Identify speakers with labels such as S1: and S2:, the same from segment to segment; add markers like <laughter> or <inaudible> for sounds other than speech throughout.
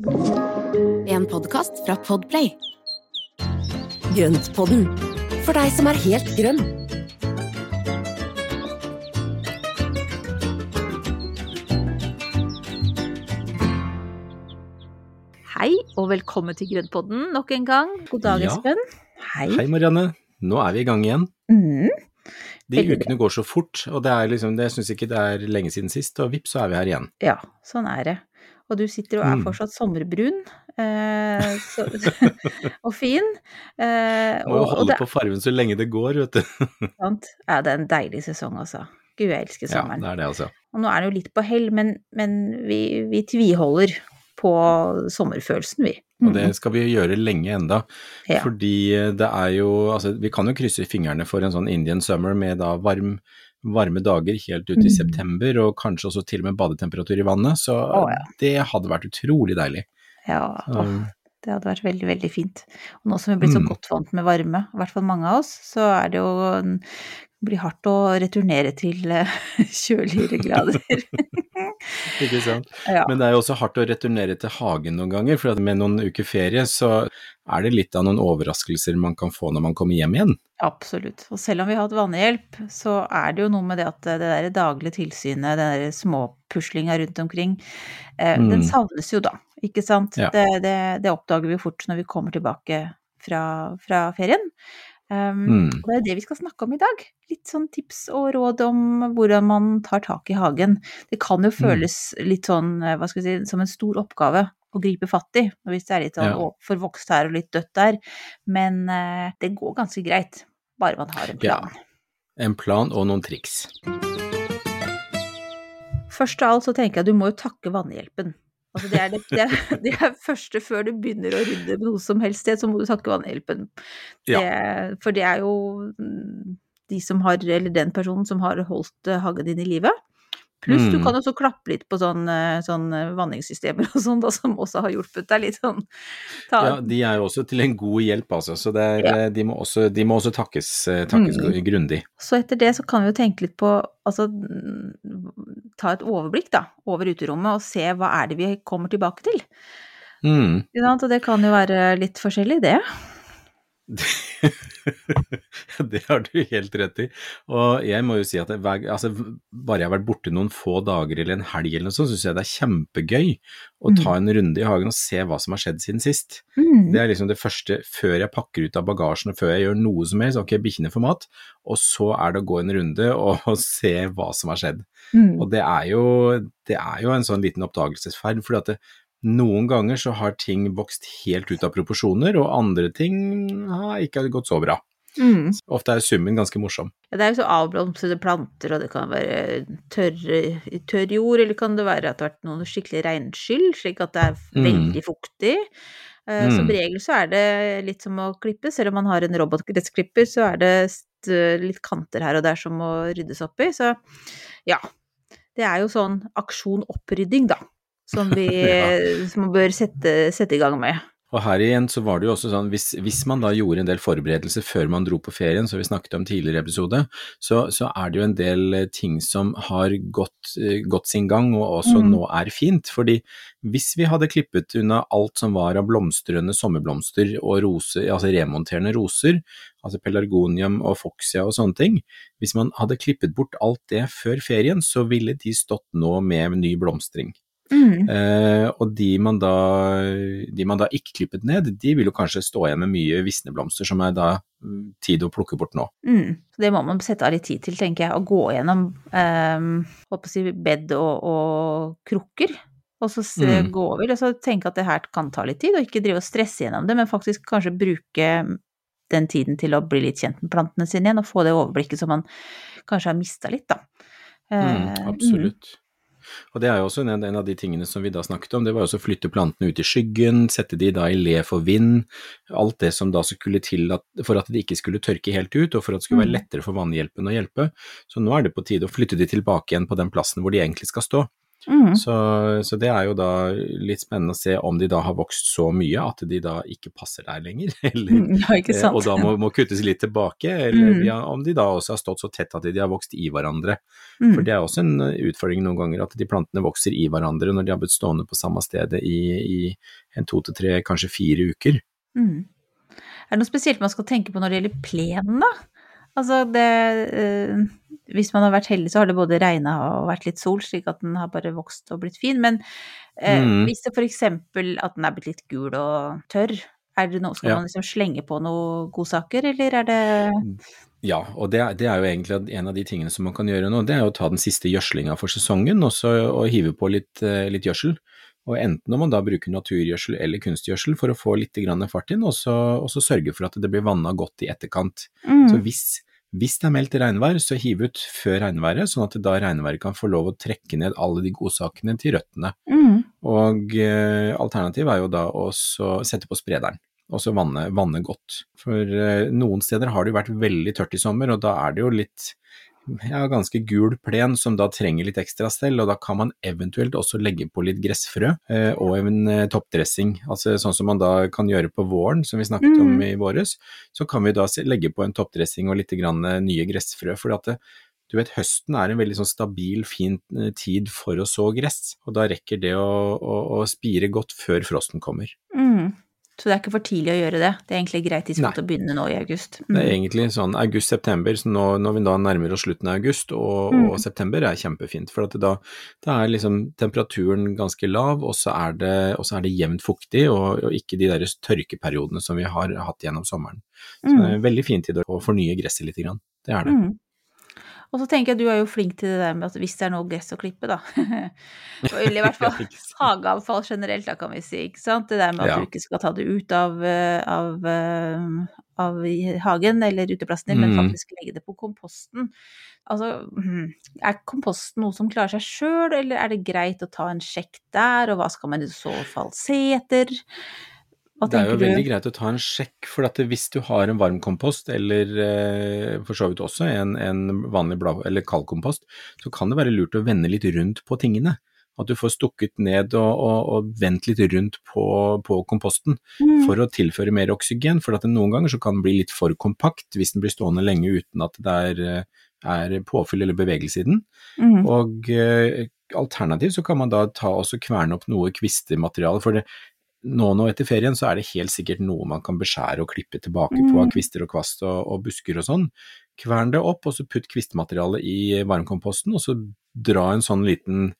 S1: En podkast fra Podplay.
S2: Grøntpodden, for deg som er helt grønn.
S3: Hei og velkommen til Grøntpodden nok en gang. God dag,
S4: Ja.
S3: Espen. Hei.
S4: Hei Marianne, nå er vi i gang igjen.
S3: Mm.
S4: De ukene går så fort, og det er liksom, det syns ikke det er lenge siden sist, og vips, så er vi her igjen.
S3: Ja, sånn er det. Og du sitter og er
S4: Mm.
S3: fortsatt sommerbrun eh, så, <laughs> <laughs> og fin. Eh,
S4: Må jo
S3: og, og
S4: holde
S3: det,
S4: på fargen så lenge det går, vet du. <laughs>
S3: sant. Ja, det er en deilig sesong, altså. Gud, jeg elsker
S4: Ja,
S3: sommeren.
S4: det er det, altså.
S3: Og nå er det jo litt på hell, men, men vi, vi tviholder på sommerfølelsen, vi.
S4: Og det skal vi gjøre lenge enda.
S3: Mm. Ja.
S4: Fordi det er jo Altså, vi kan jo krysse fingrene for en sånn Indian summer med da varm, varme dager helt ut i
S3: Mm.
S4: september, og kanskje også til og med badetemperatur i vannet. Så
S3: oh, ja.
S4: det hadde vært utrolig deilig.
S3: Ja,
S4: Så,
S3: det hadde vært veldig, veldig fint. Og nå som vi er blitt så
S4: Mm.
S3: godt vant med varme, i hvert fall mange av oss, så er det jo blir hardt å returnere til eh, <laughs> kjøligere grader. <laughs>
S4: ikke sant.
S3: ja.
S4: Men det er jo også hardt å returnere til hagen noen ganger, for med noen uker ferie så er det litt av noen overraskelser man kan få når man kommer hjem igjen.
S3: Absolutt. Og selv om vi har hatt vannhjelp, så er det jo noe med det at det der daglige tilsynet, den der småpuslinga rundt omkring, eh,
S4: Mm.
S3: den savnes jo da, ikke sant?
S4: Ja.
S3: Det, det, det oppdager vi fort når vi kommer tilbake fra, fra ferien. Um,
S4: Mm.
S3: Og det er det vi skal snakke om i dag. Litt sånn tips og råd om hvordan man tar tak i hagen. Det kan jo
S4: Mm.
S3: føles litt sånn, eh, hva skal vi si, som en stor oppgave å gripe fatt i, hvis det er litt sånn
S4: Ja.
S3: forvokst her og litt dødt der. Men uh, det går ganske greit, bare man har en plan. Ja.
S4: En plan og noen triks.
S3: Først av alt så tenker jeg at du må jo takke vannhjelpen. Altså det er det, det, er, <laughs> det er første før du begynner å rydde noe som helst sted, så må du takke vannhjelpen. Det, For det er jo mm, de som har, eller den personen som har holdt eh, hagen din i live. Pluss du
S4: Mm.
S3: kan også klappe litt på sånn, eh, sånn vanningssystemer og sånn, som også har hjulpet deg litt sånn. Ta,
S4: Ja, de er jo også til en god hjelp, altså. Så er,
S3: Ja.
S4: de, må også, de må også takkes, eh, takkes
S3: Mm.
S4: grundig.
S3: Så etter det så kan vi jo tenke litt på, altså mm, ta et overblikk da, over uterommet og se hva er det vi kommer tilbake til.
S4: Mm.
S3: Ja? Og det kan jo være litt forskjellig, det. <laughs>
S4: det har du helt rett i. Og jeg må jo si at jeg, altså, bare jeg har vært borte noen få dager eller en helg eller noe sånt, syns jeg det er kjempegøy å ta en runde i hagen og se hva som har skjedd siden sist.
S3: Mm.
S4: Det er liksom det første før jeg pakker ut av bagasjen og før jeg gjør noe som helst. Ok, bikkjene får mat, og så er det å gå en runde <laughs> og, og se hva som har skjedd.
S3: Mm.
S4: Og det er jo, det er jo en sånn liten oppdagelsesferd, fordi at det, noen ganger så har ting vokst helt ut av proporsjoner, og andre ting har ikke gått så bra.
S3: Mm.
S4: Ofte er summen ganske morsom.
S3: Ja, det er jo så avblomstrede planter, og det kan være tørre, tørr jord, eller kan det være at det har vært noen skikkelig regnskyll, slik at det er
S4: Mm.
S3: veldig fuktig. mm. Som
S4: Mm.
S3: regel så er det litt som å klippe, selv om man har en robotgressklipper, så er det litt kanter her og der som må ryddes opp i, så ja. Det er jo sånn aksjon opprydding, da, som vi <laughs>
S4: Ja.
S3: som bør sette, sette i gang med.
S4: Og her igjen så var det jo også sånn, hvis, hvis man da gjorde en del forberedelser før man dro på ferien, som vi snakket om tidligere i episode, så, så er det jo en del eh, ting som har gått, eh, gått sin gang og også
S3: Mm.
S4: nå er fint. Fordi hvis vi hadde klippet unna alt som var av blomstrende sommerblomster og rose, altså remonterende roser, altså pelargonium og foxia og sånne ting, hvis man hadde klippet bort alt det før ferien, så ville de stått nå med ny blomstring.
S3: Mm.
S4: Eh, og de man, da, de man da ikke klippet ned, de vil jo kanskje stå igjen med mye visne blomster, som er da mm, tid å plukke bort nå.
S3: Mm. Så det må man sette av litt tid til, tenker jeg, å gå gjennom eh, si bed og, og krukker. Og så se,
S4: Mm.
S3: gå over, og så tenke at det her kan ta litt tid, og ikke drive og stresse gjennom det, men faktisk kanskje bruke den tiden til å bli litt kjent med plantene sine igjen, og få det overblikket som man kanskje har mista litt, da.
S4: Mm,
S3: absolutt.
S4: absolutt. Og det er jo også en, en av de tingene som vi da snakket om, det var jo også å flytte plantene ut i skyggen, sette de da i le for vind, alt det som da skulle til at, for at de ikke skulle tørke helt ut, og for at det skulle være
S3: Mm.
S4: lettere for vannhjelpen å hjelpe. Så nå er det på tide å flytte de tilbake igjen på den plassen hvor de egentlig skal stå.
S3: Mm.
S4: Så, så det er jo da litt spennende å se om de da har vokst så mye at de da ikke passer der lenger, <laughs> eller
S3: Mm, Ja,
S4: eh, og da må, må kuttes litt tilbake, eller
S3: Mm.
S4: ja, om de da også har stått så tett at de har vokst i hverandre.
S3: Mm.
S4: For det er også en eh, utfordring noen ganger at de plantene vokser i hverandre når de har blitt stående på samme stedet i, i en to til tre, kanskje fire uker.
S3: Mm. Er det noe spesielt man skal tenke på når det gjelder plenen, da? Altså det eh, Hvis man har vært heldig, så har det både regna og vært litt sol, slik at den har bare vokst og blitt fin. Men eh,
S4: Mm.
S3: hvis det eksempel at den er blitt litt gul og tørr, er det noe, skal
S4: Ja.
S3: man liksom slenge på noen godsaker, eller er det
S4: Ja, og det, det er jo egentlig en av de tingene som man kan gjøre nå, det er jo å ta den siste gjødslinga for sesongen og, så, og hive på litt, eh, litt gjødsel. Og enten om man da bruker naturgjødsel eller kunstgjødsel for å få litt grann fart inn, og så, og så sørge for at det blir vanna godt i etterkant. Så
S3: mm.
S4: hvis, hvis det er meldt regnvær, så hiv ut før regnværet, sånn at da regnværet kan få lov å trekke ned alle de godsakene til røttene.
S3: Mm.
S4: Og eh, alternativet er jo da å sette på sprederen, og så vanne, vanne godt. For eh, noen steder har det jo vært veldig tørt i sommer, og da er det jo litt ja, ganske gul plen som da trenger litt ekstra stell, og da kan man eventuelt også legge på litt gressfrø eh, og en eh, toppdressing. Altså sånn som man da kan gjøre på våren, som vi snakket om
S3: Mm.
S4: i våres, så kan vi da legge på en toppdressing og litt grann eh, nye gressfrø. For at det, du vet, høsten er en veldig sånn stabil, fin eh, tid for å så gress, og da rekker det å, å, å spire godt før frosten kommer.
S3: Mm. Så det er ikke for tidlig å gjøre det. Det er egentlig greit tidspunkt å begynne nå i august.
S4: Det er
S3: Mm.
S4: egentlig sånn august-september, så nå, når vi da nærmer oss slutten av august, og,
S3: Mm.
S4: og september er kjempefint, for at da, da er liksom temperaturen ganske lav, og så er det, så er det jevnt fuktig, og, og ikke de der tørkeperiodene som vi har hatt gjennom sommeren. Så det er en veldig fin tid å fornye gresset litt grann. Det er det.
S3: Mm. Og så tenker jeg du er jo flink til det der med at hvis det er noe gress å klippe, da. <laughs> Eller i hvert <laughs> fall hageavfall generelt, da kan vi si. Ikke sant? Det der med at
S4: Ja.
S3: du ikke skal ta det ut av, eh, av, eh, av hagen eller uteplassen din, men
S4: Mm.
S3: faktisk legge det på komposten. Altså, mhm, er komposten noe som klarer seg sjøl, eller er det greit å ta en sjekk der, og hva skal man i så fall se etter?
S4: Det er jo
S3: du?
S4: veldig greit å ta en sjekk, for at hvis du har en varmkompost, eller eh, for så vidt også en, en vanlig blad, eller kaldkompost, så kan det være lurt å vende litt rundt på tingene. At du får stukket ned og, og, og vendt litt rundt på, på komposten
S3: Mm.
S4: for å tilføre mer oksygen. For at noen ganger så kan den bli litt for kompakt hvis den blir stående lenge uten at det er, er påfyll eller bevegelse i den.
S3: Mm.
S4: Og eh, alternativt så kan man da ta også kverne opp noe kvistemateriale, for det, nå nå etter ferien så er det helt sikkert noe man kan beskjære og klippe tilbake på av
S3: Mm.
S4: kvister og kvast og, og busker og sånn. Kvern det opp, og så putt kvistmaterialet i varmkomposten, og så dra en sånn liten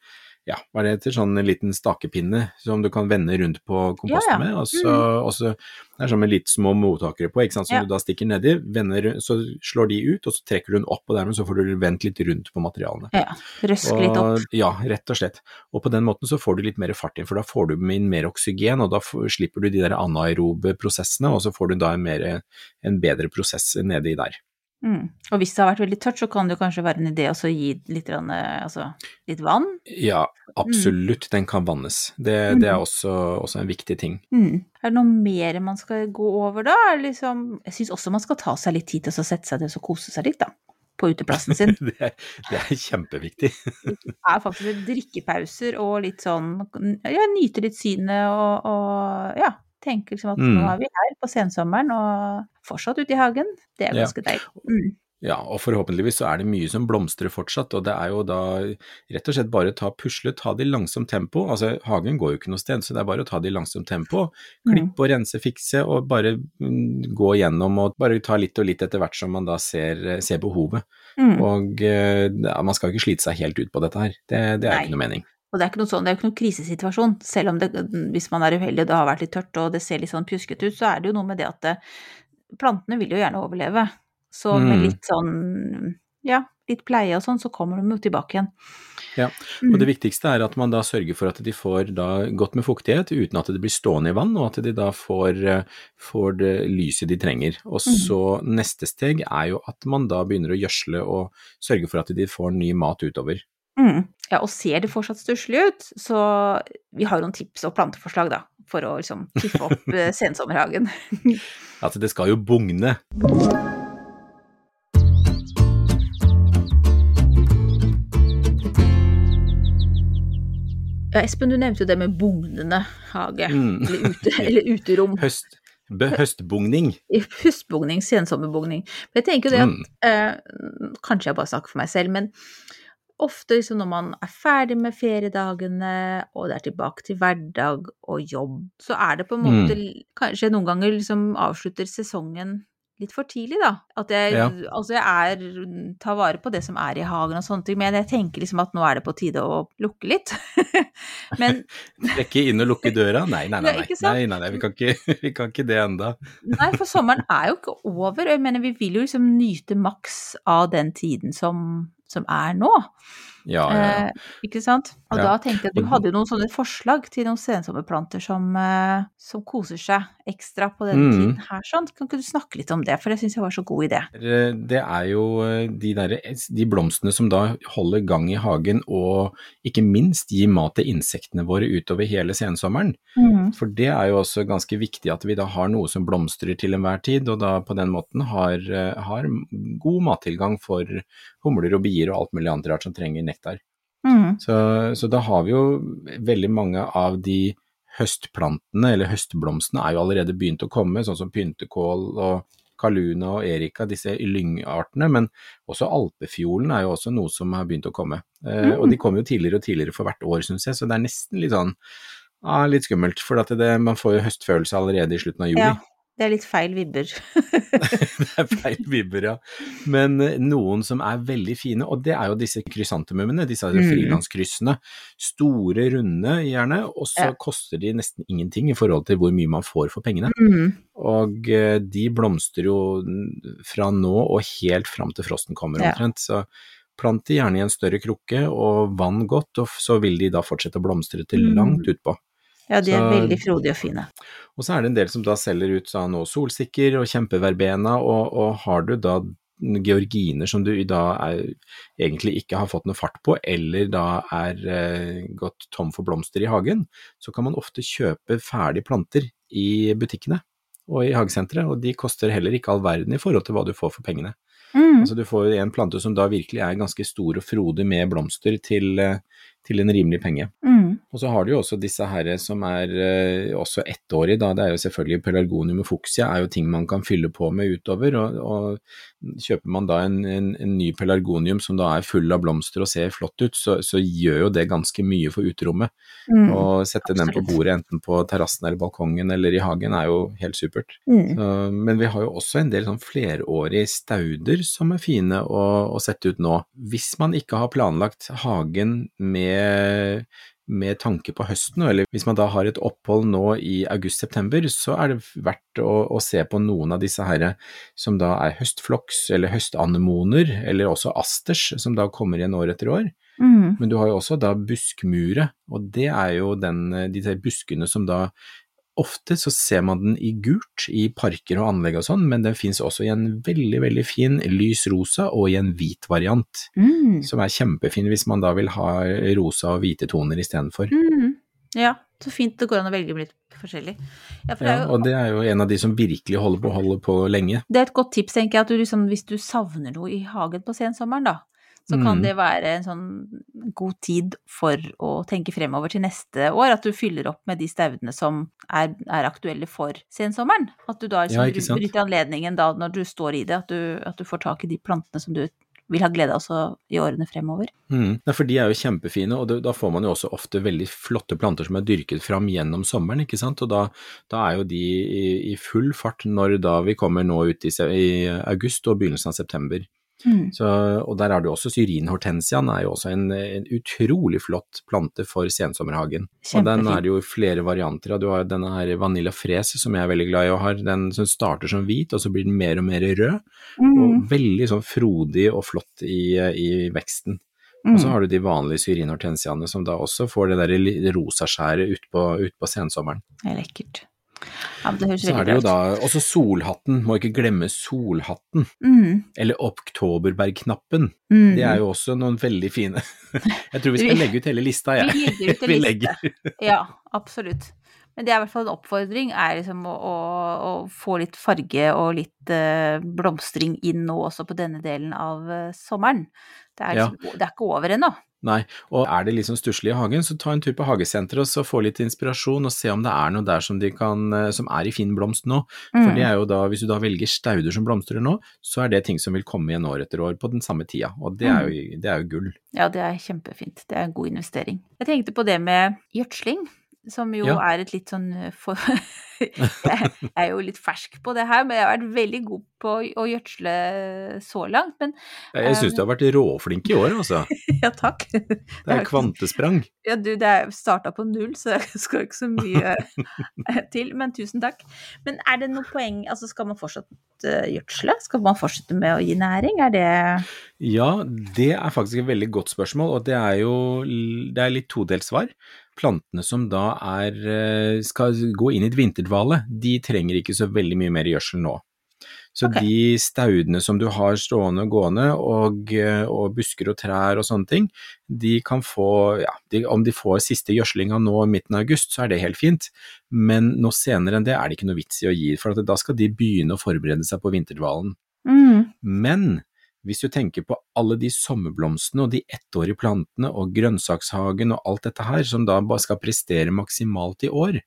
S4: ja, hva det heter, sånn en liten stakepinne som du kan vende rundt på komposten
S3: Ja, ja.
S4: med, og så,
S3: Mm.
S4: og så det er sånn med litt små mottakere på, ikke sant, som
S3: Ja.
S4: du da stikker nedi, vender, så slår de ut, og så trekker du den opp, og dermed så får du vendt litt rundt på materialene.
S3: Ja, røske litt opp.
S4: Ja, rett og slett. Og på den måten så får du litt mer fart inn, for da får du inn mer oksygen, og da slipper du de der anaerobe prosessene, og så får du da en, mer, en bedre prosess nedi der.
S3: Mm. Og hvis det har vært veldig tørt, så kan det kanskje være en idé å gi litt, eh, altså, litt vann.
S4: Ja, absolutt, den kan vannes. Det, det er også, også en viktig ting.
S3: Mm. Er det noe mer man skal gå over da? Liksom, jeg syns også man skal ta seg litt tid til å sette seg ned og kose seg litt, da. På uteplassen sin. <laughs>
S4: det, er, det er kjempeviktig.
S3: Det er faktisk drikkepauser og litt sånn Ja, nyte litt synet og, og ja. Tenke liksom at
S4: Mm.
S3: nå er vi her på sensommeren og fortsatt ute i hagen. Det er
S4: Ja.
S3: ganske deilig. Mm.
S4: Ja, og forhåpentligvis så er det mye som blomstrer fortsatt, og det er jo da rett og slett bare ta pusle, ta det i langsomt tempo. Altså, hagen går jo ikke noe sted, så det er bare å ta det i langsomt tempo. Klippe og rense, fikse, og bare mm, gå gjennom og bare ta litt og litt etter hvert som man da ser, ser behovet.
S3: Mm.
S4: Og eh, ja, man skal ikke slite seg helt ut på dette her, det, det er
S3: Nei.
S4: ikke noe mening.
S3: Og det er ikke noe sånn, det er jo ikke noen krisesituasjon. Selv om det, hvis man er uheldig og det har vært litt tørt og det ser litt sånn pjuskete ut, så er det jo noe med det at det, plantene vil jo gjerne overleve. Så med
S4: Mm.
S3: litt sånn, ja, litt pleie og sånn, så kommer de jo tilbake igjen.
S4: Ja,
S3: Mm.
S4: Og det viktigste er at man da sørger for at de får da godt med fuktighet uten at det blir stående i vann, og at de da får, eh, får det lyset de trenger. Og så neste steg er jo at man da begynner å gjødsle og sørge for at de får ny mat utover.
S3: Mm. Ja, og ser det fortsatt stusslig ut, så vi har noen tips og planteforslag, da, for å liksom piffe opp <laughs> eh, sensommerhagen.
S4: altså, det skal jo bugne.
S3: Ja, Espen, du nevnte jo det med bugnende hage,
S4: Mm.
S3: eller, ute, <laughs> eller uterom.
S4: Høst, høstbugning.
S3: Høstbugning, sensommerbugning. Men jeg tenker jo det at
S4: Mm.
S3: eh, Kanskje jeg bare snakker for meg selv, men ofte liksom når man er ferdig med feriedagene, og det er tilbake til hverdag og jobb, så er det på en måte
S4: Mm.
S3: Kanskje noen ganger liksom avslutter sesongen litt for tidlig, da. At jeg,
S4: Ja.
S3: altså jeg er tar vare på det som er i hagen og sånne ting, men jeg tenker liksom at nå er det på tide å lukke litt. <laughs> men <laughs>
S4: Trekke inn og lukke døra? Nei, nei, nei. Nei, nei, nei, nei vi, kan ikke, <laughs> vi kan ikke det enda.
S3: Nei, for sommeren er jo ikke over. Jeg mener, vi vil jo liksom nyte maks av den tiden som, som er nå.
S4: Ja, ja, ja.
S3: Eh, ikke sant? Og da tenkte jeg at du hadde noen sånne forslag til noen sensommerplanter som, eh, som koser seg ekstra på denne
S4: Mm.
S3: tiden her. Sånn. Kan ikke du snakke litt om det, for det syns jeg var så god idé.
S4: Eh, Det er jo eh, de, der, de blomstene som da holder gang i hagen, og ikke minst gir mat til insektene våre utover hele sensommeren. For det er jo også ganske viktig at vi da har noe som blomstrer til enhver tid, og da på den måten har, eh, har god mattilgang for humler og bier og alt mulig annet rart som trenger nektar.
S3: Mm.
S4: Så, så da har vi jo veldig mange av de høstplantene, eller høstblomstene, er jo allerede begynt å komme, sånn som pyntekål og kaluna og erika, disse lyngartene, men også alpefiolen er jo også noe som har begynt å komme. Eh, og de kommer jo tidligere og tidligere for hvert år, syns jeg, så det er nesten litt sånn ah, litt skummelt, for det, man får jo høstfølelse allerede i slutten av juli.
S3: Ja, det er litt feil vibber. <laughs>
S4: det er feil vibber, ja. Men eh, noen som er veldig fine, og det er jo disse krysantemumene, disse
S3: Mm.
S4: frilanskryssene. Store, runde gjerne, og så
S3: Ja.
S4: koster de nesten ingenting i forhold til hvor mye man får for pengene.
S3: Mm.
S4: Og eh, de blomstrer jo fra nå og helt fram til frosten kommer
S3: Ja.
S4: omtrent. Så plant de gjerne i en større krukke og vann godt, og så vil de da fortsette å blomstre til
S3: Mm.
S4: langt utpå.
S3: Ja, de er
S4: Så-
S3: veldig frodige og fine.
S4: Og så er det en del som da selger ut sånn og solsikker og kjempeverbena, og, og har du da georginer som du da er, egentlig ikke har fått noe fart på, eller da er eh, gått tom for blomster i hagen, så kan man ofte kjøpe ferdige planter i butikkene og i hagesenteret, og de koster heller ikke all verden i forhold til hva du får for pengene.
S3: Mm.
S4: Altså du får en plante som da virkelig er ganske stor og frodig med blomster til, eh, til en rimelig penge.
S3: Mm.
S4: Og så har du jo også disse her som er eh, også ettårige, da. Det er jo selvfølgelig pelargonium og fuksia er jo ting man kan fylle på med utover. Og, og kjøper man da en, en, en ny pelargonium som da er full av blomster og ser flott ut, så, så gjør jo det ganske mye for uterommet.
S3: Mm.
S4: Å sette den på bordet enten på terrassen eller balkongen eller i hagen er jo helt supert.
S3: Mm.
S4: Så, men vi har jo også en del sånn flerårige stauder som er fine å, å sette ut nå. Hvis man ikke har planlagt hagen med, med tanke på høsten, eller hvis man da har et opphold nå i august-september, så er det verdt å, å se på noen av disse her som da er høstfloks eller høstanemoner, eller også asters, som da kommer igjen år etter år.
S3: Mm.
S4: Men du har jo også da buskmure, og det er jo den, de der buskene som da Ofte så ser man den i gult i parker og anlegg og sånn, men den finnes også i en veldig, veldig fin lys rosa og i en hvit variant,
S3: Mm.
S4: som er kjempefin hvis man da vil ha rosa og hvite toner istedenfor.
S3: Mm. Ja, så fint det går an å velge litt forskjellig. Ja, for det
S4: Ja,
S3: er jo
S4: og det er jo en av de som virkelig holder på, holder på lenge.
S3: Det er et godt tips, tenker jeg, at du liksom, hvis du savner noe i hagen på sensommeren, da, så kan
S4: Mm.
S3: det være en sånn god tid for å tenke fremover til neste år. At du fyller opp med de staudene som er, er aktuelle for sensommeren. At du da liksom
S4: ja,
S3: bryter anledningen da når du står i det, at du, at du får tak i de plantene som du vil ha glede av også i årene fremover.
S4: Mm. Ja, for de er jo kjempefine, og det, da får man jo også ofte veldig flotte planter som er dyrket fram gjennom sommeren, ikke sant. Og da, da er jo de i, i full fart når da vi kommer nå ut i, i august og begynnelsen av september. Så, og der er det jo også syrinhortensiaen, er jo også en, en utrolig flott plante for sensommerhagen. Og den er det jo flere varianter av. Du har denne her vanilla fres som jeg er veldig glad i å ha, Den som starter som hvit, og så blir den mer og mer rød.
S3: Mm.
S4: Og veldig sånn frodig og flott i, i veksten.
S3: Mm.
S4: Og så har du de vanlige syrinhortensiaene som da også får det der rosa rosaskjæret utpå ut på sensommeren.
S3: Det er lekkert. Ja, det høres
S4: Så er det jo da også solhatten, må ikke glemme solhatten.
S3: Mm.
S4: Eller oktoberbergknappen.
S3: Mm.
S4: Det er jo også noen veldig fine. <laughs> Jeg tror vi skal legge ut hele lista, jeg.
S3: Vi legger ut <laughs> en liste. <laughs> Ja, absolutt. Men det er i hvert fall en oppfordring, er liksom å, å, å få litt farge og litt uh, blomstring inn nå også på denne delen av uh, sommeren. Det er,
S4: Ja.
S3: liksom, det er ikke over ennå.
S4: Nei, og er det sånn stusslig i hagen, så ta en tur på hagesenteret og så få litt inspirasjon, og se om det er noe der som, de kan, eh, som er i fin blomst nå. For
S3: Mm.
S4: det er jo da, hvis du da velger stauder som blomstrer nå, så er det ting som vil komme igjen år etter år på den samme tida, og det er jo, det er jo gull.
S3: Ja, det er kjempefint. Det er en god investering. Jeg tenkte på det med gjødsling, som jo
S4: Ja.
S3: er et litt sånn eh, for... <laughs> <laughs> Jeg er jo litt fersk på det her, men jeg har vært veldig god på å gjødsle så langt. Men
S4: Jeg syns du har vært råflink i år, altså. <laughs>
S3: ja, takk.
S4: Det er kvantesprang.
S3: Ja, du, det er starta på null, så jeg skal ikke så mye eh, til, men tusen takk. Men er det noe poeng, altså skal man fortsatt eh, gjødsle? Skal man fortsette med å gi næring? Er det
S4: Ja, det er faktisk et veldig godt spørsmål, og det er jo det er litt todelt svar. Plantene som da er, eh, skal gå inn i et vinterdvale, de trenger ikke så veldig mye mer gjødsel nå. Så
S3: okay.
S4: de staudene som du har stående og gående, og, eh, og busker og trær og sånne ting, de kan få, ja, de, om de får siste gjødslinga nå i midten av august, så er det helt fint, men noe senere enn det er det ikke noe vits i å gi, for at da skal de begynne å forberede seg på vinterdvalen.
S3: mm.
S4: Men hvis du tenker på alle de sommerblomstene og de ettårige plantene og grønnsakshagen og alt dette her, som da bare skal prestere maksimalt i år,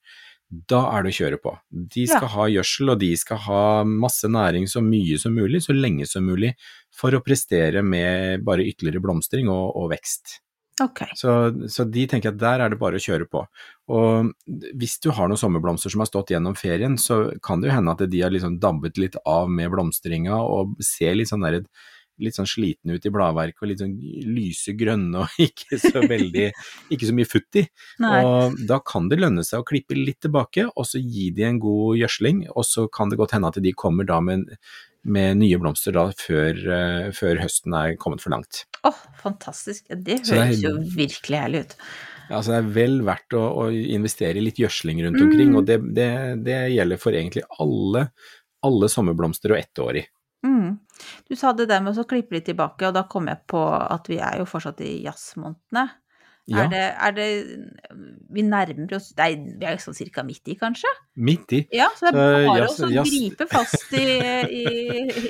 S4: da er det å kjøre på. De skal
S3: Ja.
S4: ha gjødsel, og de skal ha masse næring så mye som mulig, så lenge som mulig, for å prestere med bare ytterligere blomstring og, og vekst.
S3: Okay.
S4: Så, så de tenker at der er det bare å kjøre på. Og hvis du har noen sommerblomster som har stått gjennom ferien, så kan det jo hende at de har liksom dabbet litt av med blomstringa og ser litt sånn der, litt sånn slitne ut i bladverket og litt sånn lyse grønne og <laughs> ikke så veldig, ikke så mye futt i. Og da kan det lønne seg å klippe litt tilbake, og så gi de en god gjødsling, og så kan det godt hende at de kommer da med, med nye blomster da før, eh, før høsten er kommet for langt.
S3: Åh, fantastisk. Det
S4: høres det er-
S3: jo virkelig herlig ut.
S4: Altså det er vel verdt å, å investere i litt gjødsling rundt
S3: Mm.
S4: omkring, og det, det, det gjelder for egentlig alle, alle sommerblomster og ettårig.
S3: Mm. Du sa det der med å klippe litt tilbake, og da kom jeg på at vi er jo fortsatt i jazzmånedene.
S4: Ja,
S3: Er, det, er det Vi nærmer oss Nei, vi er sånn cirka midt i, kanskje?
S4: midt i.
S3: Ja, så det er bare
S4: jazz-
S3: å
S4: yes.
S3: gripe fast i, i,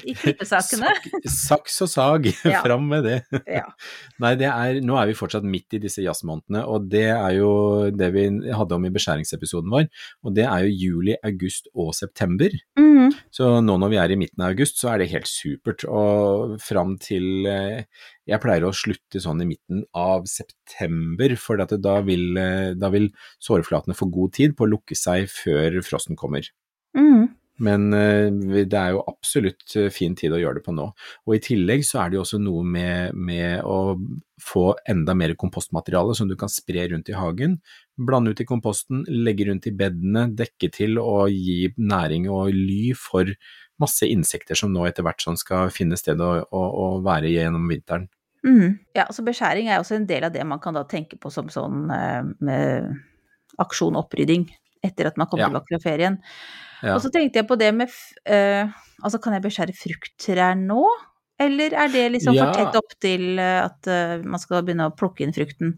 S3: i <laughs> klippesakene.
S4: Sak, saks og sag, <laughs>
S3: Ja.
S4: fram med det.
S3: Ja. <laughs>
S4: Nei, det er, nå er vi fortsatt midt i disse jazzmånedene, og det er jo det vi hadde om i beskjæringsepisoden vår, og det er jo juli, august og september.
S3: Mm.
S4: Så nå når vi er i midten av august, så er det helt supert. Og fram til eh, Jeg pleier å slutte sånn i midten av september, for at da, vil, eh, da vil sårflatene få god tid på å lukke seg før frosten kommer.
S3: Mm.
S4: Men eh, det er jo absolutt eh, fin tid å gjøre det på nå. Og i tillegg så er det jo også noe med, med å få enda mer kompostmateriale som du kan spre rundt i hagen. Blande ut i komposten, legge rundt i bedene, dekke til og gi næring og ly for masse insekter som nå etter hvert sånn skal finne sted å, å, å være gjennom vinteren.
S3: Mm. Ja, så beskjæring er også en del av det man kan da tenke på som sånn eh, med aksjon opprydding etter at man kommer
S4: Ja.
S3: tilbake fra ferien.
S4: Ja.
S3: Og så tenkte jeg på det med eh, Altså, kan jeg beskjære frukttrær nå? Eller er det liksom
S4: Ja.
S3: for tett opp til eh, at uh, man skal begynne å plukke inn frukten?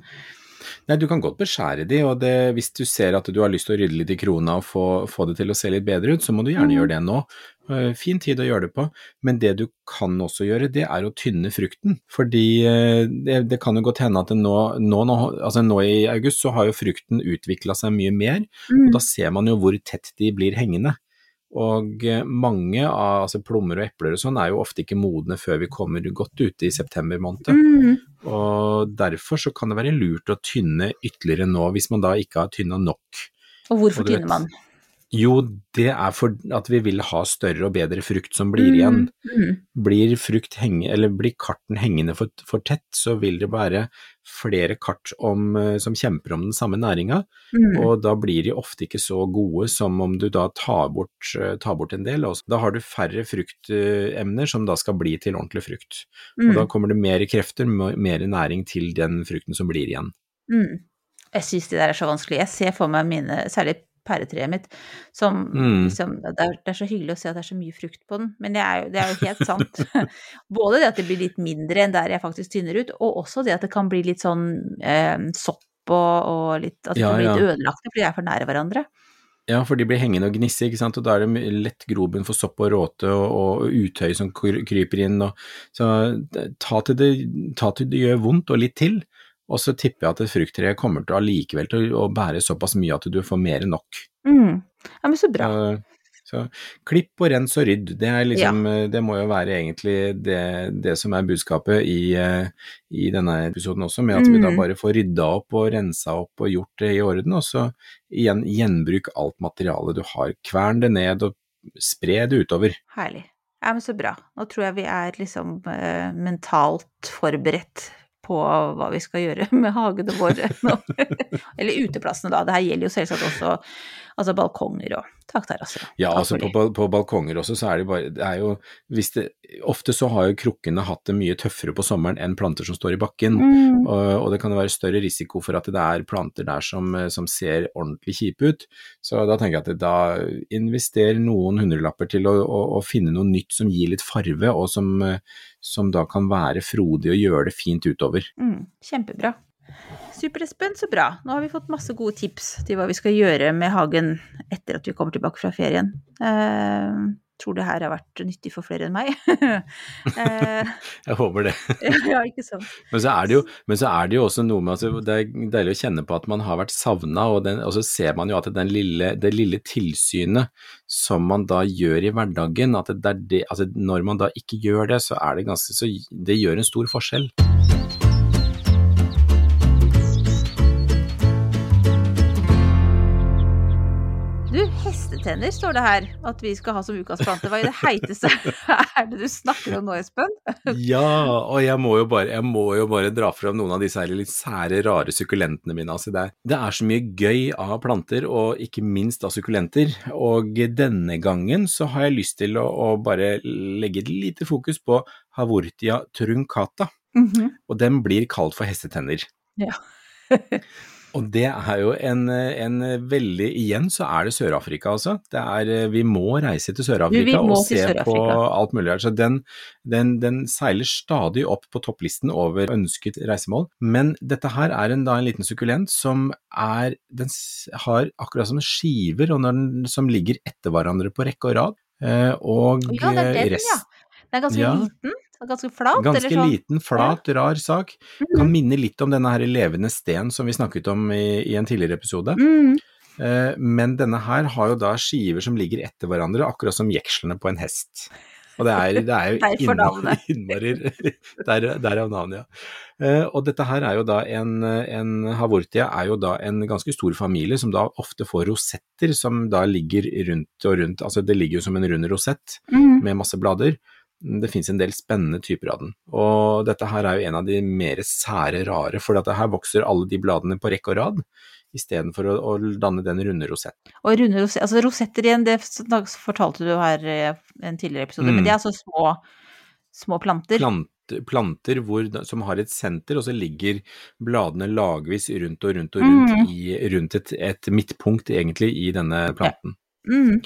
S4: Nei, du kan godt beskjære de, og det, hvis du ser at du har lyst til å rydde litt i krona og få, få det til å se litt bedre ut, så må du gjerne
S3: Mhm.
S4: gjøre det nå. Eh, Fin tid å gjøre det på, men det du kan også gjøre, det er å tynne frukten. Fordi eh, det, det kan jo godt hende at nå, nå, nå, altså nå i august så har jo frukten utvikla seg mye mer,
S3: Mm.
S4: og da ser man jo hvor tett de blir hengende. Og eh, mange av altså plommer og epler og sånn er jo ofte ikke modne før vi kommer godt ute i september måned.
S3: Mm.
S4: Og derfor så kan det være lurt å tynne ytterligere nå, hvis man da ikke har tynna nok.
S3: Og hvorfor
S4: Og vet-
S3: tynner man?
S4: Jo, det er for at vi vil ha større og bedre frukt som blir igjen.
S3: Mm.
S4: Blir frukt henge, eller blir karten hengende for, for tett, så vil det være flere kart om, eh, som kjemper om den samme næringa,
S3: Mm.
S4: og da blir de ofte ikke så gode som om du da tar bort, eh, tar bort en del. Også. Da har du færre fruktemner som da skal bli til ordentlig frukt. Og
S3: Mm.
S4: da kommer det mer krefter, mer næring til den frukten som blir igjen.
S3: Mm. Jeg syns de der er så vanskelig. Jeg ser for meg mine, særlig pæretreet mitt, som
S4: Mm.
S3: liksom det er, det er så hyggelig å se at det er så mye frukt på den, men det er jo, det er jo helt <laughs> sant. Både det at det blir litt mindre enn der jeg faktisk tynner ut, og også det at det kan bli litt sånn eh, sopp og, og litt At
S4: Ja,
S3: det blir litt
S4: ja.
S3: ødelagte fordi de er for nære hverandre.
S4: Ja, for de blir hengende og gnisse, ikke sant, og da er det lett grobunn for sopp og råte og, og utøy som kryper inn. Og, så ta til, det, ta til det gjør vondt og litt til, og så tipper jeg at et frukttre kommer til allikevel til å bære såpass mye at du får mer enn nok.
S3: Mm. Ja, men så bra.
S4: Så, så klipp og rens og rydd, det, er liksom, det må jo være egentlig det, det som er budskapet i, eh, i, denne episoden også, med at vi da
S3: Mm.
S4: bare får rydda opp og rensa opp og gjort det i orden, og så igjen gjenbruk alt materialet du har. Kvern det ned og spre det utover.
S3: Herlig. Ja, men så bra. Nå tror jeg vi er liksom uh, mentalt forberedt på hva vi skal gjøre med hagene våre nå. <laughs> Eller uteplassene, da. Det her gjelder jo selvsagt også altså balkonger og takterrasser. og
S4: Ja, altså på, på, balkonger også, så er det bare det er jo, det, Ofte så har jo krukkene hatt det mye tøffere på sommeren enn planter som står i bakken.
S3: Mm.
S4: Og, og det kan jo være større risiko for at det er planter der som, som ser ordentlig kjipe ut. Så da tenker jeg at da invester noen hundrelapper til å, å, å finne noe nytt som gir litt farve, og som, som da kan være frodig og gjøre det fint utover.
S3: Mm, kjempebra. Super, Espen, så bra. Nå har vi fått masse gode tips til hva vi skal gjøre med hagen etter at vi kommer tilbake fra ferien. Eh, tror det her har vært nyttig for flere enn meg. <laughs> eh, <laughs>
S4: Jeg håper det. <laughs>
S3: ja, ikke sant.
S4: Men så er det jo, men så er det jo også noe med altså, Det er deilig å kjenne på at man har vært savna, og, den- og så ser man jo at den lille, det lille tilsynet som man da gjør i hverdagen, at det det, altså, når man da ikke gjør det, så er det ganske så Det gjør en stor forskjell.
S3: Du, hestetenner står det her at vi skal ha som ukas plante. Hva i det heiteste er det du snakker om nå, Espen?
S4: Ja, og jeg må jo bare, jeg må jo bare dra fram noen av disse her litt sære, rare sukkulentene mine. Altså det, er, det er så mye gøy av planter, og ikke minst av sukkulenter. Og denne gangen så har jeg lyst til å, å bare legge et lite fokus på Havortia truncata. Og den blir kalt for hestetenner.
S3: Ja. <laughs>
S4: Og det er jo en, en veldig Igjen så er det Sør-Afrika, altså. Det er, vi må reise til Sør-Afrika og se på alt mulig her. Så den, den, den seiler stadig opp på topplisten over ønsket reisemål. Men dette her er en, da en liten sukkulent som er Den har akkurat som skiver og den, som ligger etter hverandre på rekke og rad. Eh, og
S3: Ja, det er den,
S4: rest,
S3: ja. Den er ganske
S4: Ja.
S3: liten, ganske flat,
S4: Ganske
S3: sånn.
S4: liten, flat, rar sak. Kan minne litt om denne her levende sten som vi snakket om i, i en tidligere episode.
S3: Mm.
S4: Eh, Men denne her har jo da skiver som ligger etter hverandre, akkurat som jekslene på en hest. Og det er, det er jo <laughs> <laughs> innmari der, Derav navnet, ja. Eh, Og dette her er jo da en, en Havortia er jo da en ganske stor familie som da ofte får rosetter som da ligger rundt og rundt, altså det ligger jo som en rund rosett
S3: Mm.
S4: med masse blader. Det finnes en del spennende typer av den. Og dette her er jo en av de mer sære rare, for dette her vokser alle de bladene på rekke og rad, istedenfor å, å danne den runde rosetten.
S3: Og runde rose altså rosetter igjen, det fortalte du her i en tidligere episode,
S4: Mm.
S3: men det er altså små, små planter.
S4: Plant, planter hvor, som har et senter, og så ligger bladene lagvis rundt og rundt og rundt,
S3: Mm.
S4: i, rundt et, et midtpunkt egentlig i denne planten.
S3: Mm.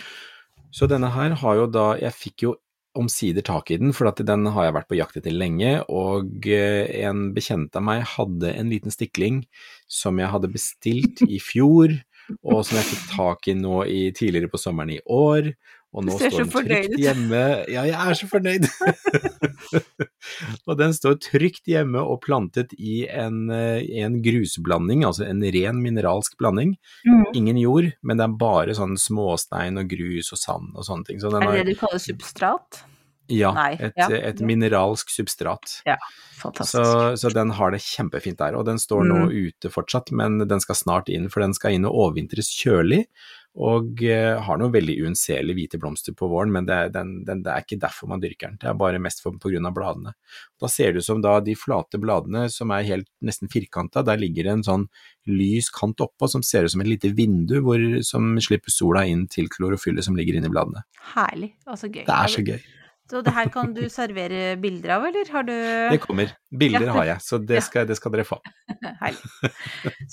S4: Så denne her har jo da Jeg fikk jo omsider tak i den, for den har jeg vært på jakt etter lenge, og eh, en bekjent av meg hadde en liten stikling som jeg hadde bestilt i fjor, og som jeg fikk tak i nå i, tidligere på sommeren i år. Og nå står den trygt hjemme. Ja, jeg er så fornøyd! <laughs> og den står trygt hjemme og plantet i en, eh, en grusblanding, altså en ren mineralsk blanding.
S3: Mm.
S4: Ingen jord, men det er bare sånn småstein og grus og sand og sånne ting. Så den
S3: Er det
S4: har,
S3: det du kaller substrat?
S4: ja,
S3: Nei,
S4: et,
S3: ja.
S4: et mineralsk substrat.
S3: Ja, Fantastisk.
S4: Så, så den har det kjempefint der, og den står nå
S3: Mm.
S4: ute fortsatt, men den skal snart inn, for den skal inn og overvintres kjølig, og eh, har noen veldig uunnselige hvite blomster på våren, men det er, den, den, det er ikke derfor man dyrker den, det er bare mest pga. bladene. Da ser det ut som da de flate bladene som er helt nesten firkanta, der ligger det en sånn lys kant oppå som ser ut som et lite vindu hvor, som slipper sola inn til klorofyllet som ligger inni bladene.
S3: Herlig. og så gøy.
S4: Det er så gøy.
S3: Så det her kan du servere bilder av, eller har du
S4: Det kommer. Bilder har jeg, så det skal, det skal dere få. <laughs>
S3: Herlig.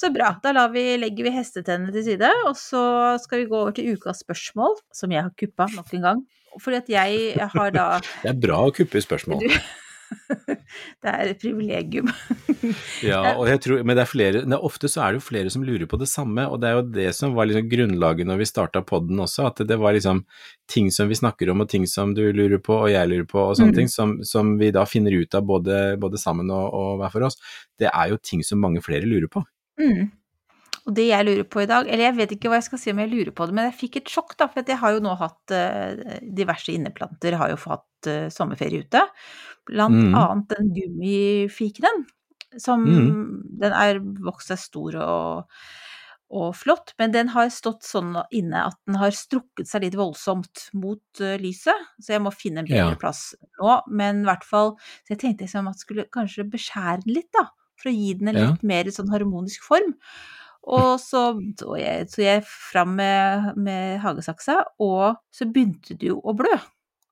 S3: Så bra. Da vi, legger vi hestetennene til side, og så skal vi gå over til ukas spørsmål, som jeg har kuppa nok en gang. Fordi at jeg har da <laughs>
S4: Det er bra å kuppe spørsmål.
S3: Du- <laughs> det er et privilegium. <laughs>
S4: ja, og jeg tror, men det er flere, det er ofte så er det jo flere som lurer på det samme, og det er jo det som var liksom grunnlaget når vi starta podden også, at det var liksom ting som vi snakker om og ting som du lurer på og jeg lurer på og sånne mm. ting, som, som, vi da finner ut av både, både sammen og, og, hver for oss, det er jo ting som mange flere lurer på.
S3: Mm. Og det jeg lurer på i dag, eller jeg vet ikke hva jeg skal si om jeg lurer på det, men jeg fikk et sjokk, da, for jeg har jo nå hatt uh, diverse inneplanter, har jo fått uh, sommerferie ute. Blant mm. annet den gummifikenen, som mm. Den er vokst seg stor og, og, flott, men den har stått sånn inne at den har strukket seg litt voldsomt mot uh, lyset, så jeg må finne en bedre ja. plass nå. Men i hvert fall Så jeg tenkte liksom at jeg skulle kanskje beskjære den litt, da, for å gi den en litt ja. mer sånn harmonisk form. Og så dro jeg, så jeg fram med, med hagesaksa, og så begynte det jo å blø.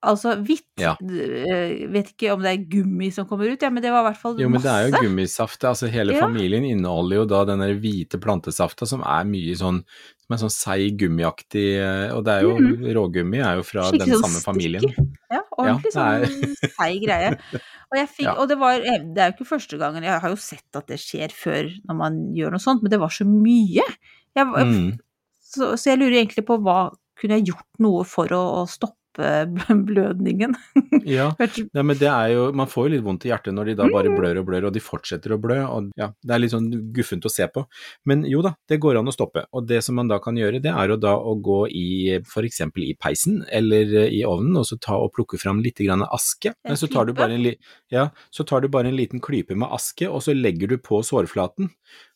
S3: Altså hvitt. Ja. Eh, vet ikke om det er gummi som kommer ut, ja, men det var i hvert fall masse.
S4: Jo, men det er jo gummisaft. Altså hele ja. familien inneholder jo da den der hvite plantesafta som er mye sånn som er sånn seig gummiaktig, eh, og det er jo mm. rågummi er jo fra Skikkelig den sånn samme familien.
S3: Ja, ordentlig ja, sånn seig greie. <laughs> Og, fikk, ja. og det, var, eh, det er jo ikke første gangen, jeg har jo sett at det skjer før når man gjør noe sånt, men det var så mye. Jeg, mm. så, så, jeg lurer egentlig på hva kunne jeg gjort noe for å, å stoppe <laughs> blødningen.
S4: ja, <laughs> ja, men det er jo Man får jo litt vondt i hjertet når de da bare mm. blør og blør, og de fortsetter å blø. og ja, Det er litt sånn guffent å se på. Men jo da, det går an å stoppe. Og det som man da kan gjøre, det er jo da å gå i f.eks. i peisen eller i ovnen, og så ta og plukke fram litt grann aske. Men så tar, en, ja, så tar du bare en liten klype med aske, og så legger du på sårflaten.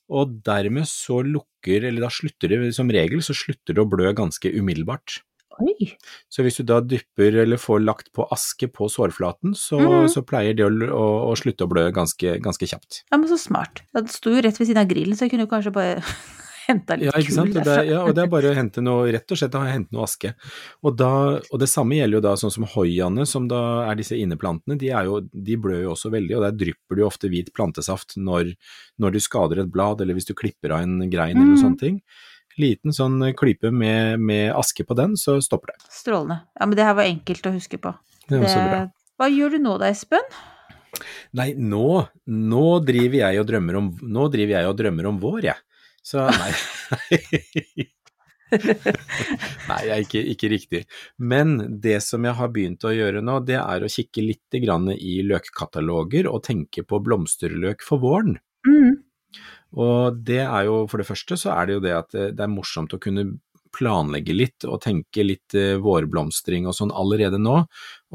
S4: Og dermed så lukker, eller da slutter det som regel, så slutter det å blø ganske umiddelbart. Oi. Så hvis du da dypper eller får lagt på aske på sårflaten, så, mm. så pleier det å, å, å, slutte å blø ganske, ganske, kjapt.
S3: Ja, men så smart. Det sto jo rett ved siden av grillen, så jeg kunne kanskje bare <laughs> henta litt
S4: ja, ikke sant? Det er, ja, og det er bare å hente noe, rett og slett å hente noe aske. Og, da, og det samme gjelder jo da sånn som hoiaene, som da er disse inneplantene, de, jo, de blør jo også veldig, og der drypper det jo ofte hvit plantesaft når, når, du skader et blad, eller hvis du klipper av en grein mm. eller noe sånne ting liten sånn klype med, med, aske på den, så stopper det.
S3: Strålende. Ja, men det her var enkelt å huske på. Det var så bra. Hva gjør du nå da, Espen?
S4: Nei, nå, nå driver jeg og drømmer om, nå driver jeg og drømmer om vår, jeg. Så nei. <laughs> Nei, jeg er ikke, ikke, riktig. Men det som jeg har begynt å gjøre nå, det er å kikke litt i løkkataloger og tenke på blomsterløk for våren. Mm. Og det er jo, for det første så er det jo det at det er morsomt å kunne planlegge litt og tenke litt eh, vårblomstring og sånn allerede nå.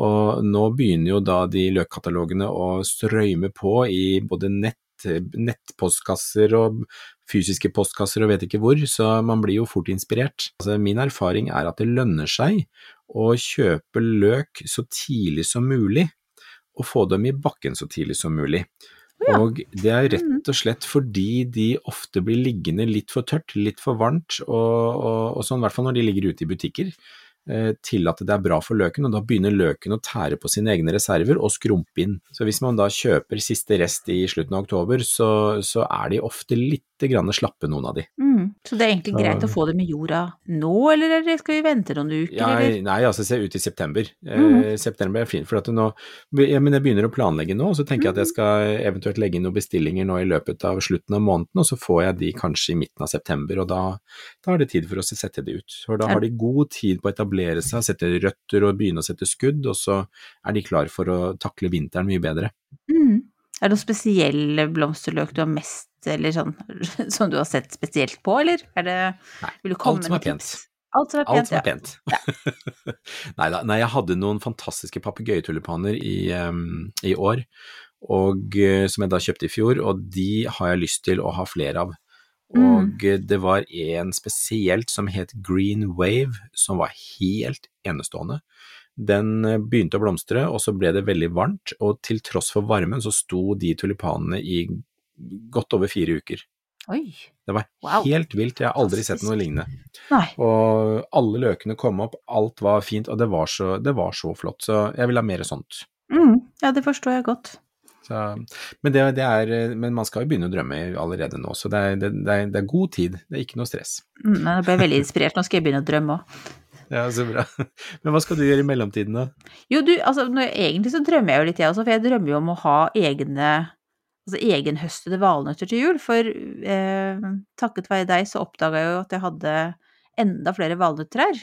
S4: Og nå begynner jo da de løkkatalogene å strøyme på i både nett, nettpostkasser og fysiske postkasser og vet ikke hvor, så man blir jo fort inspirert. Altså, min erfaring er at det lønner seg å kjøpe løk så tidlig som mulig, og få dem i bakken så tidlig som mulig. Og det er rett mm. og slett fordi de ofte blir liggende litt for tørt, litt for varmt, og, og, og sånn i hvert fall når de ligger ute i butikker. Eh, til at det er bra for løken, og da begynner løken å tære på sine egne reserver og skrumpe inn. Så hvis man da kjøper siste rest i slutten av oktober, så, så er de ofte litt grann slappe, noen av de.
S3: Mm, så det er egentlig greit å få dem i jorda nå, eller skal vi vente noen uker?
S4: Ja, nei, altså se ut i september. Mm. Eh, september er fint, for at nå, ja, men jeg begynner å planlegge nå, og så tenker jeg at jeg mm. skal eventuelt legge inn noen bestillinger nå i løpet av slutten av måneden, og så får jeg de kanskje i midten av september, og da, da er det tid for oss å sette de ut. For da har de god tid på å etablere seg, sette røtter og begynne å sette skudd, og så er de klar for å takle vinteren mye bedre.
S3: Er det noen spesielle blomsterløk du har mest, eller sånn, <laughs> som du har sett spesielt på, eller? Er det,
S4: Nei, vil du komme alt som er pent.
S3: Alt som er pent,
S4: Alt som er pent. Ja. <laughs> nei da, nei, jeg hadde noen fantastiske papegøyetulipaner i, um, i år, og, uh, som jeg da kjøpte i fjor, og de har jeg lyst til å ha flere av. Mm. Og mm. det var en spesielt som het Green Wave, som var helt enestående. Den eh, begynte å blomstre, og så ble det veldig varmt, og til tross for varmen så sto de tulipanene i godt over fire uker.
S3: Oi.
S4: Det var wow. helt vilt, jeg har aldri sett noe lignende. Nei. Og alle løkene kom opp, alt var fint, og det var så, det var så flott, så jeg vil ha mer sånt.
S3: Mm. Ja, det forstår jeg godt.
S4: Så, men, det, det er, men, man skal jo begynne å drømme allerede nå, så det er, det, er, det er god tid. Det er ikke noe stress.
S3: Mm, jeg ble veldig inspirert. Nå skal jeg begynne å drømme òg.
S4: Ja, så bra. Men hva skal du gjøre i mellomtiden, da?
S3: Jo, du, altså når, egentlig så drømmer jeg jo litt, jeg også, for jeg drømmer jo om å ha egne altså egenhøstede valnøtter til jul. For eh, takket være deg så oppdaga jeg jo at jeg hadde enda flere valnøttrær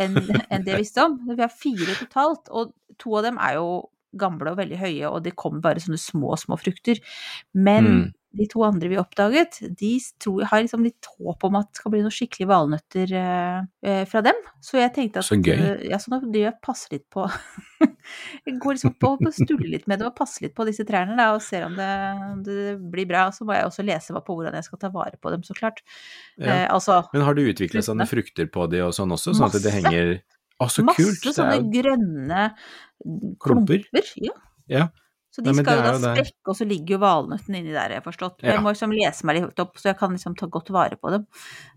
S3: enn <laughs> enn det jeg visste om. Vi har fire totalt, og to av dem er jo gamle og veldig høye, og det kommer bare sånne små, små frukter. Men
S4: Mm.
S3: De to andre vi oppdaget, de tror, har liksom litt håp om at det skal bli noen skikkelige valnøtter eh, eh, fra dem. Så jeg tenkte at
S4: Så gøy.
S3: eh, Ja, så nå driver jeg og passer litt på <laughs> Jeg går liksom på og stuller litt med det og passer litt på disse trærne da, og ser om det, om det blir bra. Så må jeg også lese på hvordan jeg skal ta vare på dem, så klart.
S4: Ja.
S3: Eh, altså
S4: Men har du utviklet sånne frukter på de og sånn også, sånn at det henger Å, så
S3: masse
S4: kult! Masse
S3: sånne grønne
S4: Klumper?
S3: klumper. Ja.
S4: Ja.
S3: Så de
S4: Nei,
S3: skal jo da sprekke, og så ligger jo valnøttene inni der, jeg har forstått.
S4: Ja.
S3: Jeg må liksom lese meg litt opp, så jeg kan liksom ta godt vare på dem.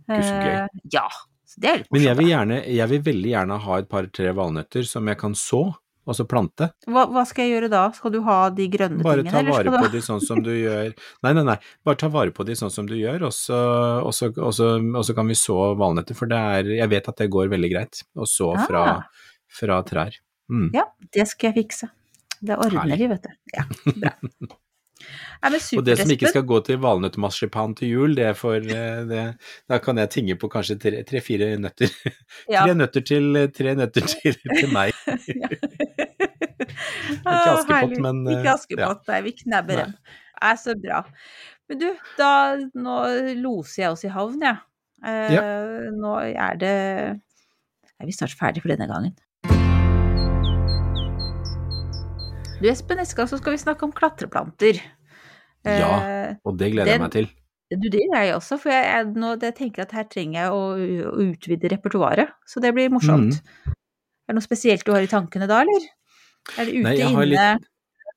S3: Uh, ja. Så det er litt
S4: Men jeg vil, gjerne, jeg vil veldig gjerne ha et par-tre valnøtter som jeg kan så, og så plante.
S3: Hva, hva skal jeg gjøre da? Skal du ha de grønne
S4: Bare
S3: tingene,
S4: ta vare på de sånn som du gjør Nei, nei, nei. Bare ta vare på de sånn som du gjør, og så, og så, og så, og så kan vi så valnøtter. For det er Jeg vet at det går veldig greit å så fra,
S3: Ah.
S4: fra trær. Mm.
S3: Ja, det skal jeg fikse. Det ordner vi, vet du. Ja, bra. <laughs> Nei,
S4: Og det som ikke skal gå til valnøttmarsipan til jul, det er for eh, det, Da kan jeg tinge på kanskje tre- tre-fire nøtter. <laughs>
S3: Ja.
S4: Tre nøtter til, tre nøtter til, <laughs> til meg.
S3: ikke
S4: Askepott, men, eh,
S3: Ikke Askepott, nei, vi knabber
S4: Nei.
S3: dem. Er så bra. Men du, da Nå loser jeg oss i havn, jeg. Ja. Nå er det Er vi snart ferdig for denne gangen? Du Espen, neste gang så skal vi snakke om klatreplanter.
S4: Ja.
S3: Eh,
S4: Og det gleder jeg meg til.
S3: Du, det gjør jeg også, for jeg, jeg, nå, jeg tenker at her trenger jeg å, å utvide repertoaret. Så det blir morsomt.
S4: Mm.
S3: Er det noe spesielt du har i tankene da, eller? Er det ute,
S4: Nei,
S3: inne?
S4: litt-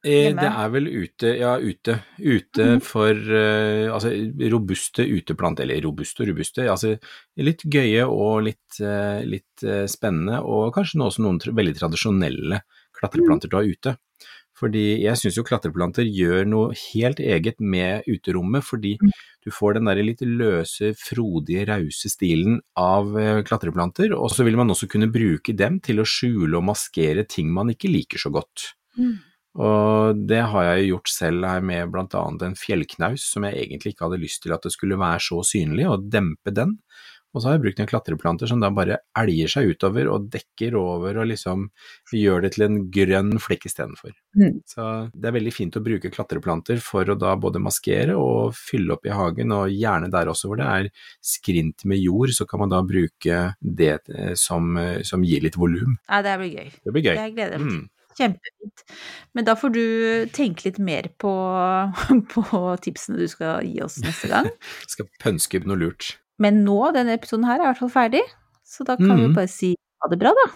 S4: Eh, Det er vel ute, ja ute. Ute
S3: mm.
S4: for eh, altså robuste uteplanter, eller robuste og robuste, altså litt gøye og litt, eh, litt eh, spennende, og kanskje også noen veldig tradisjonelle klatreplanter til å ha ute. Fordi jeg syns jo klatreplanter gjør noe helt eget med uterommet, fordi
S3: Mm.
S4: du får den der litt løse, frodige, rause stilen av eh, klatreplanter, og så vil man også kunne bruke dem til å skjule og maskere ting man ikke liker så godt.
S3: Mm.
S4: Og det har jeg jo gjort selv her med annet en fjellknaus som jeg egentlig ikke hadde lyst til at det skulle være så synlig, og dempe den. Og så har jeg brukt en klatreplanter som da bare elger seg utover og dekker over og liksom gjør det til en grønn flekk istedenfor.
S3: Mm.
S4: Så det er veldig fint å bruke klatreplanter for å da både maskere og fylle opp i hagen, og gjerne der også hvor det er skrint med jord, så kan man da bruke det eh, som, eh, som gir litt volum.
S3: Ja, det blir gøy.
S4: Det blir gøy.
S3: Jeg gleder meg.
S4: Mm.
S3: Kjempefint. Men da får du tenke litt mer på, <laughs> på tipsene du skal gi oss neste gang. <laughs>
S4: Skal pønske opp noe lurt.
S3: Men nå, denne episoden her er i hvert fall ferdig, så da kan vi
S4: Mhm.
S3: bare si ha det bra, da.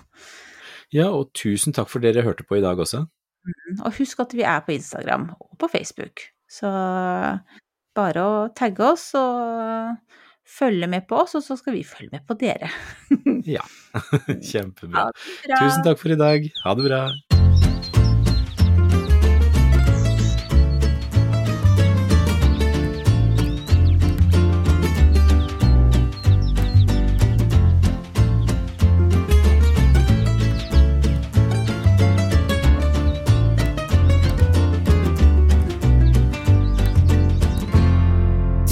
S4: Ja, og tusen takk for dere hørte på i dag også.
S3: Og husk at vi er på Instagram og på Facebook. Så bare å tagge oss og følge med på oss, og så skal vi følge med på dere.
S4: Ja, <laughs> <laughs> kjempebra. Tusen takk for i dag. Ha det bra.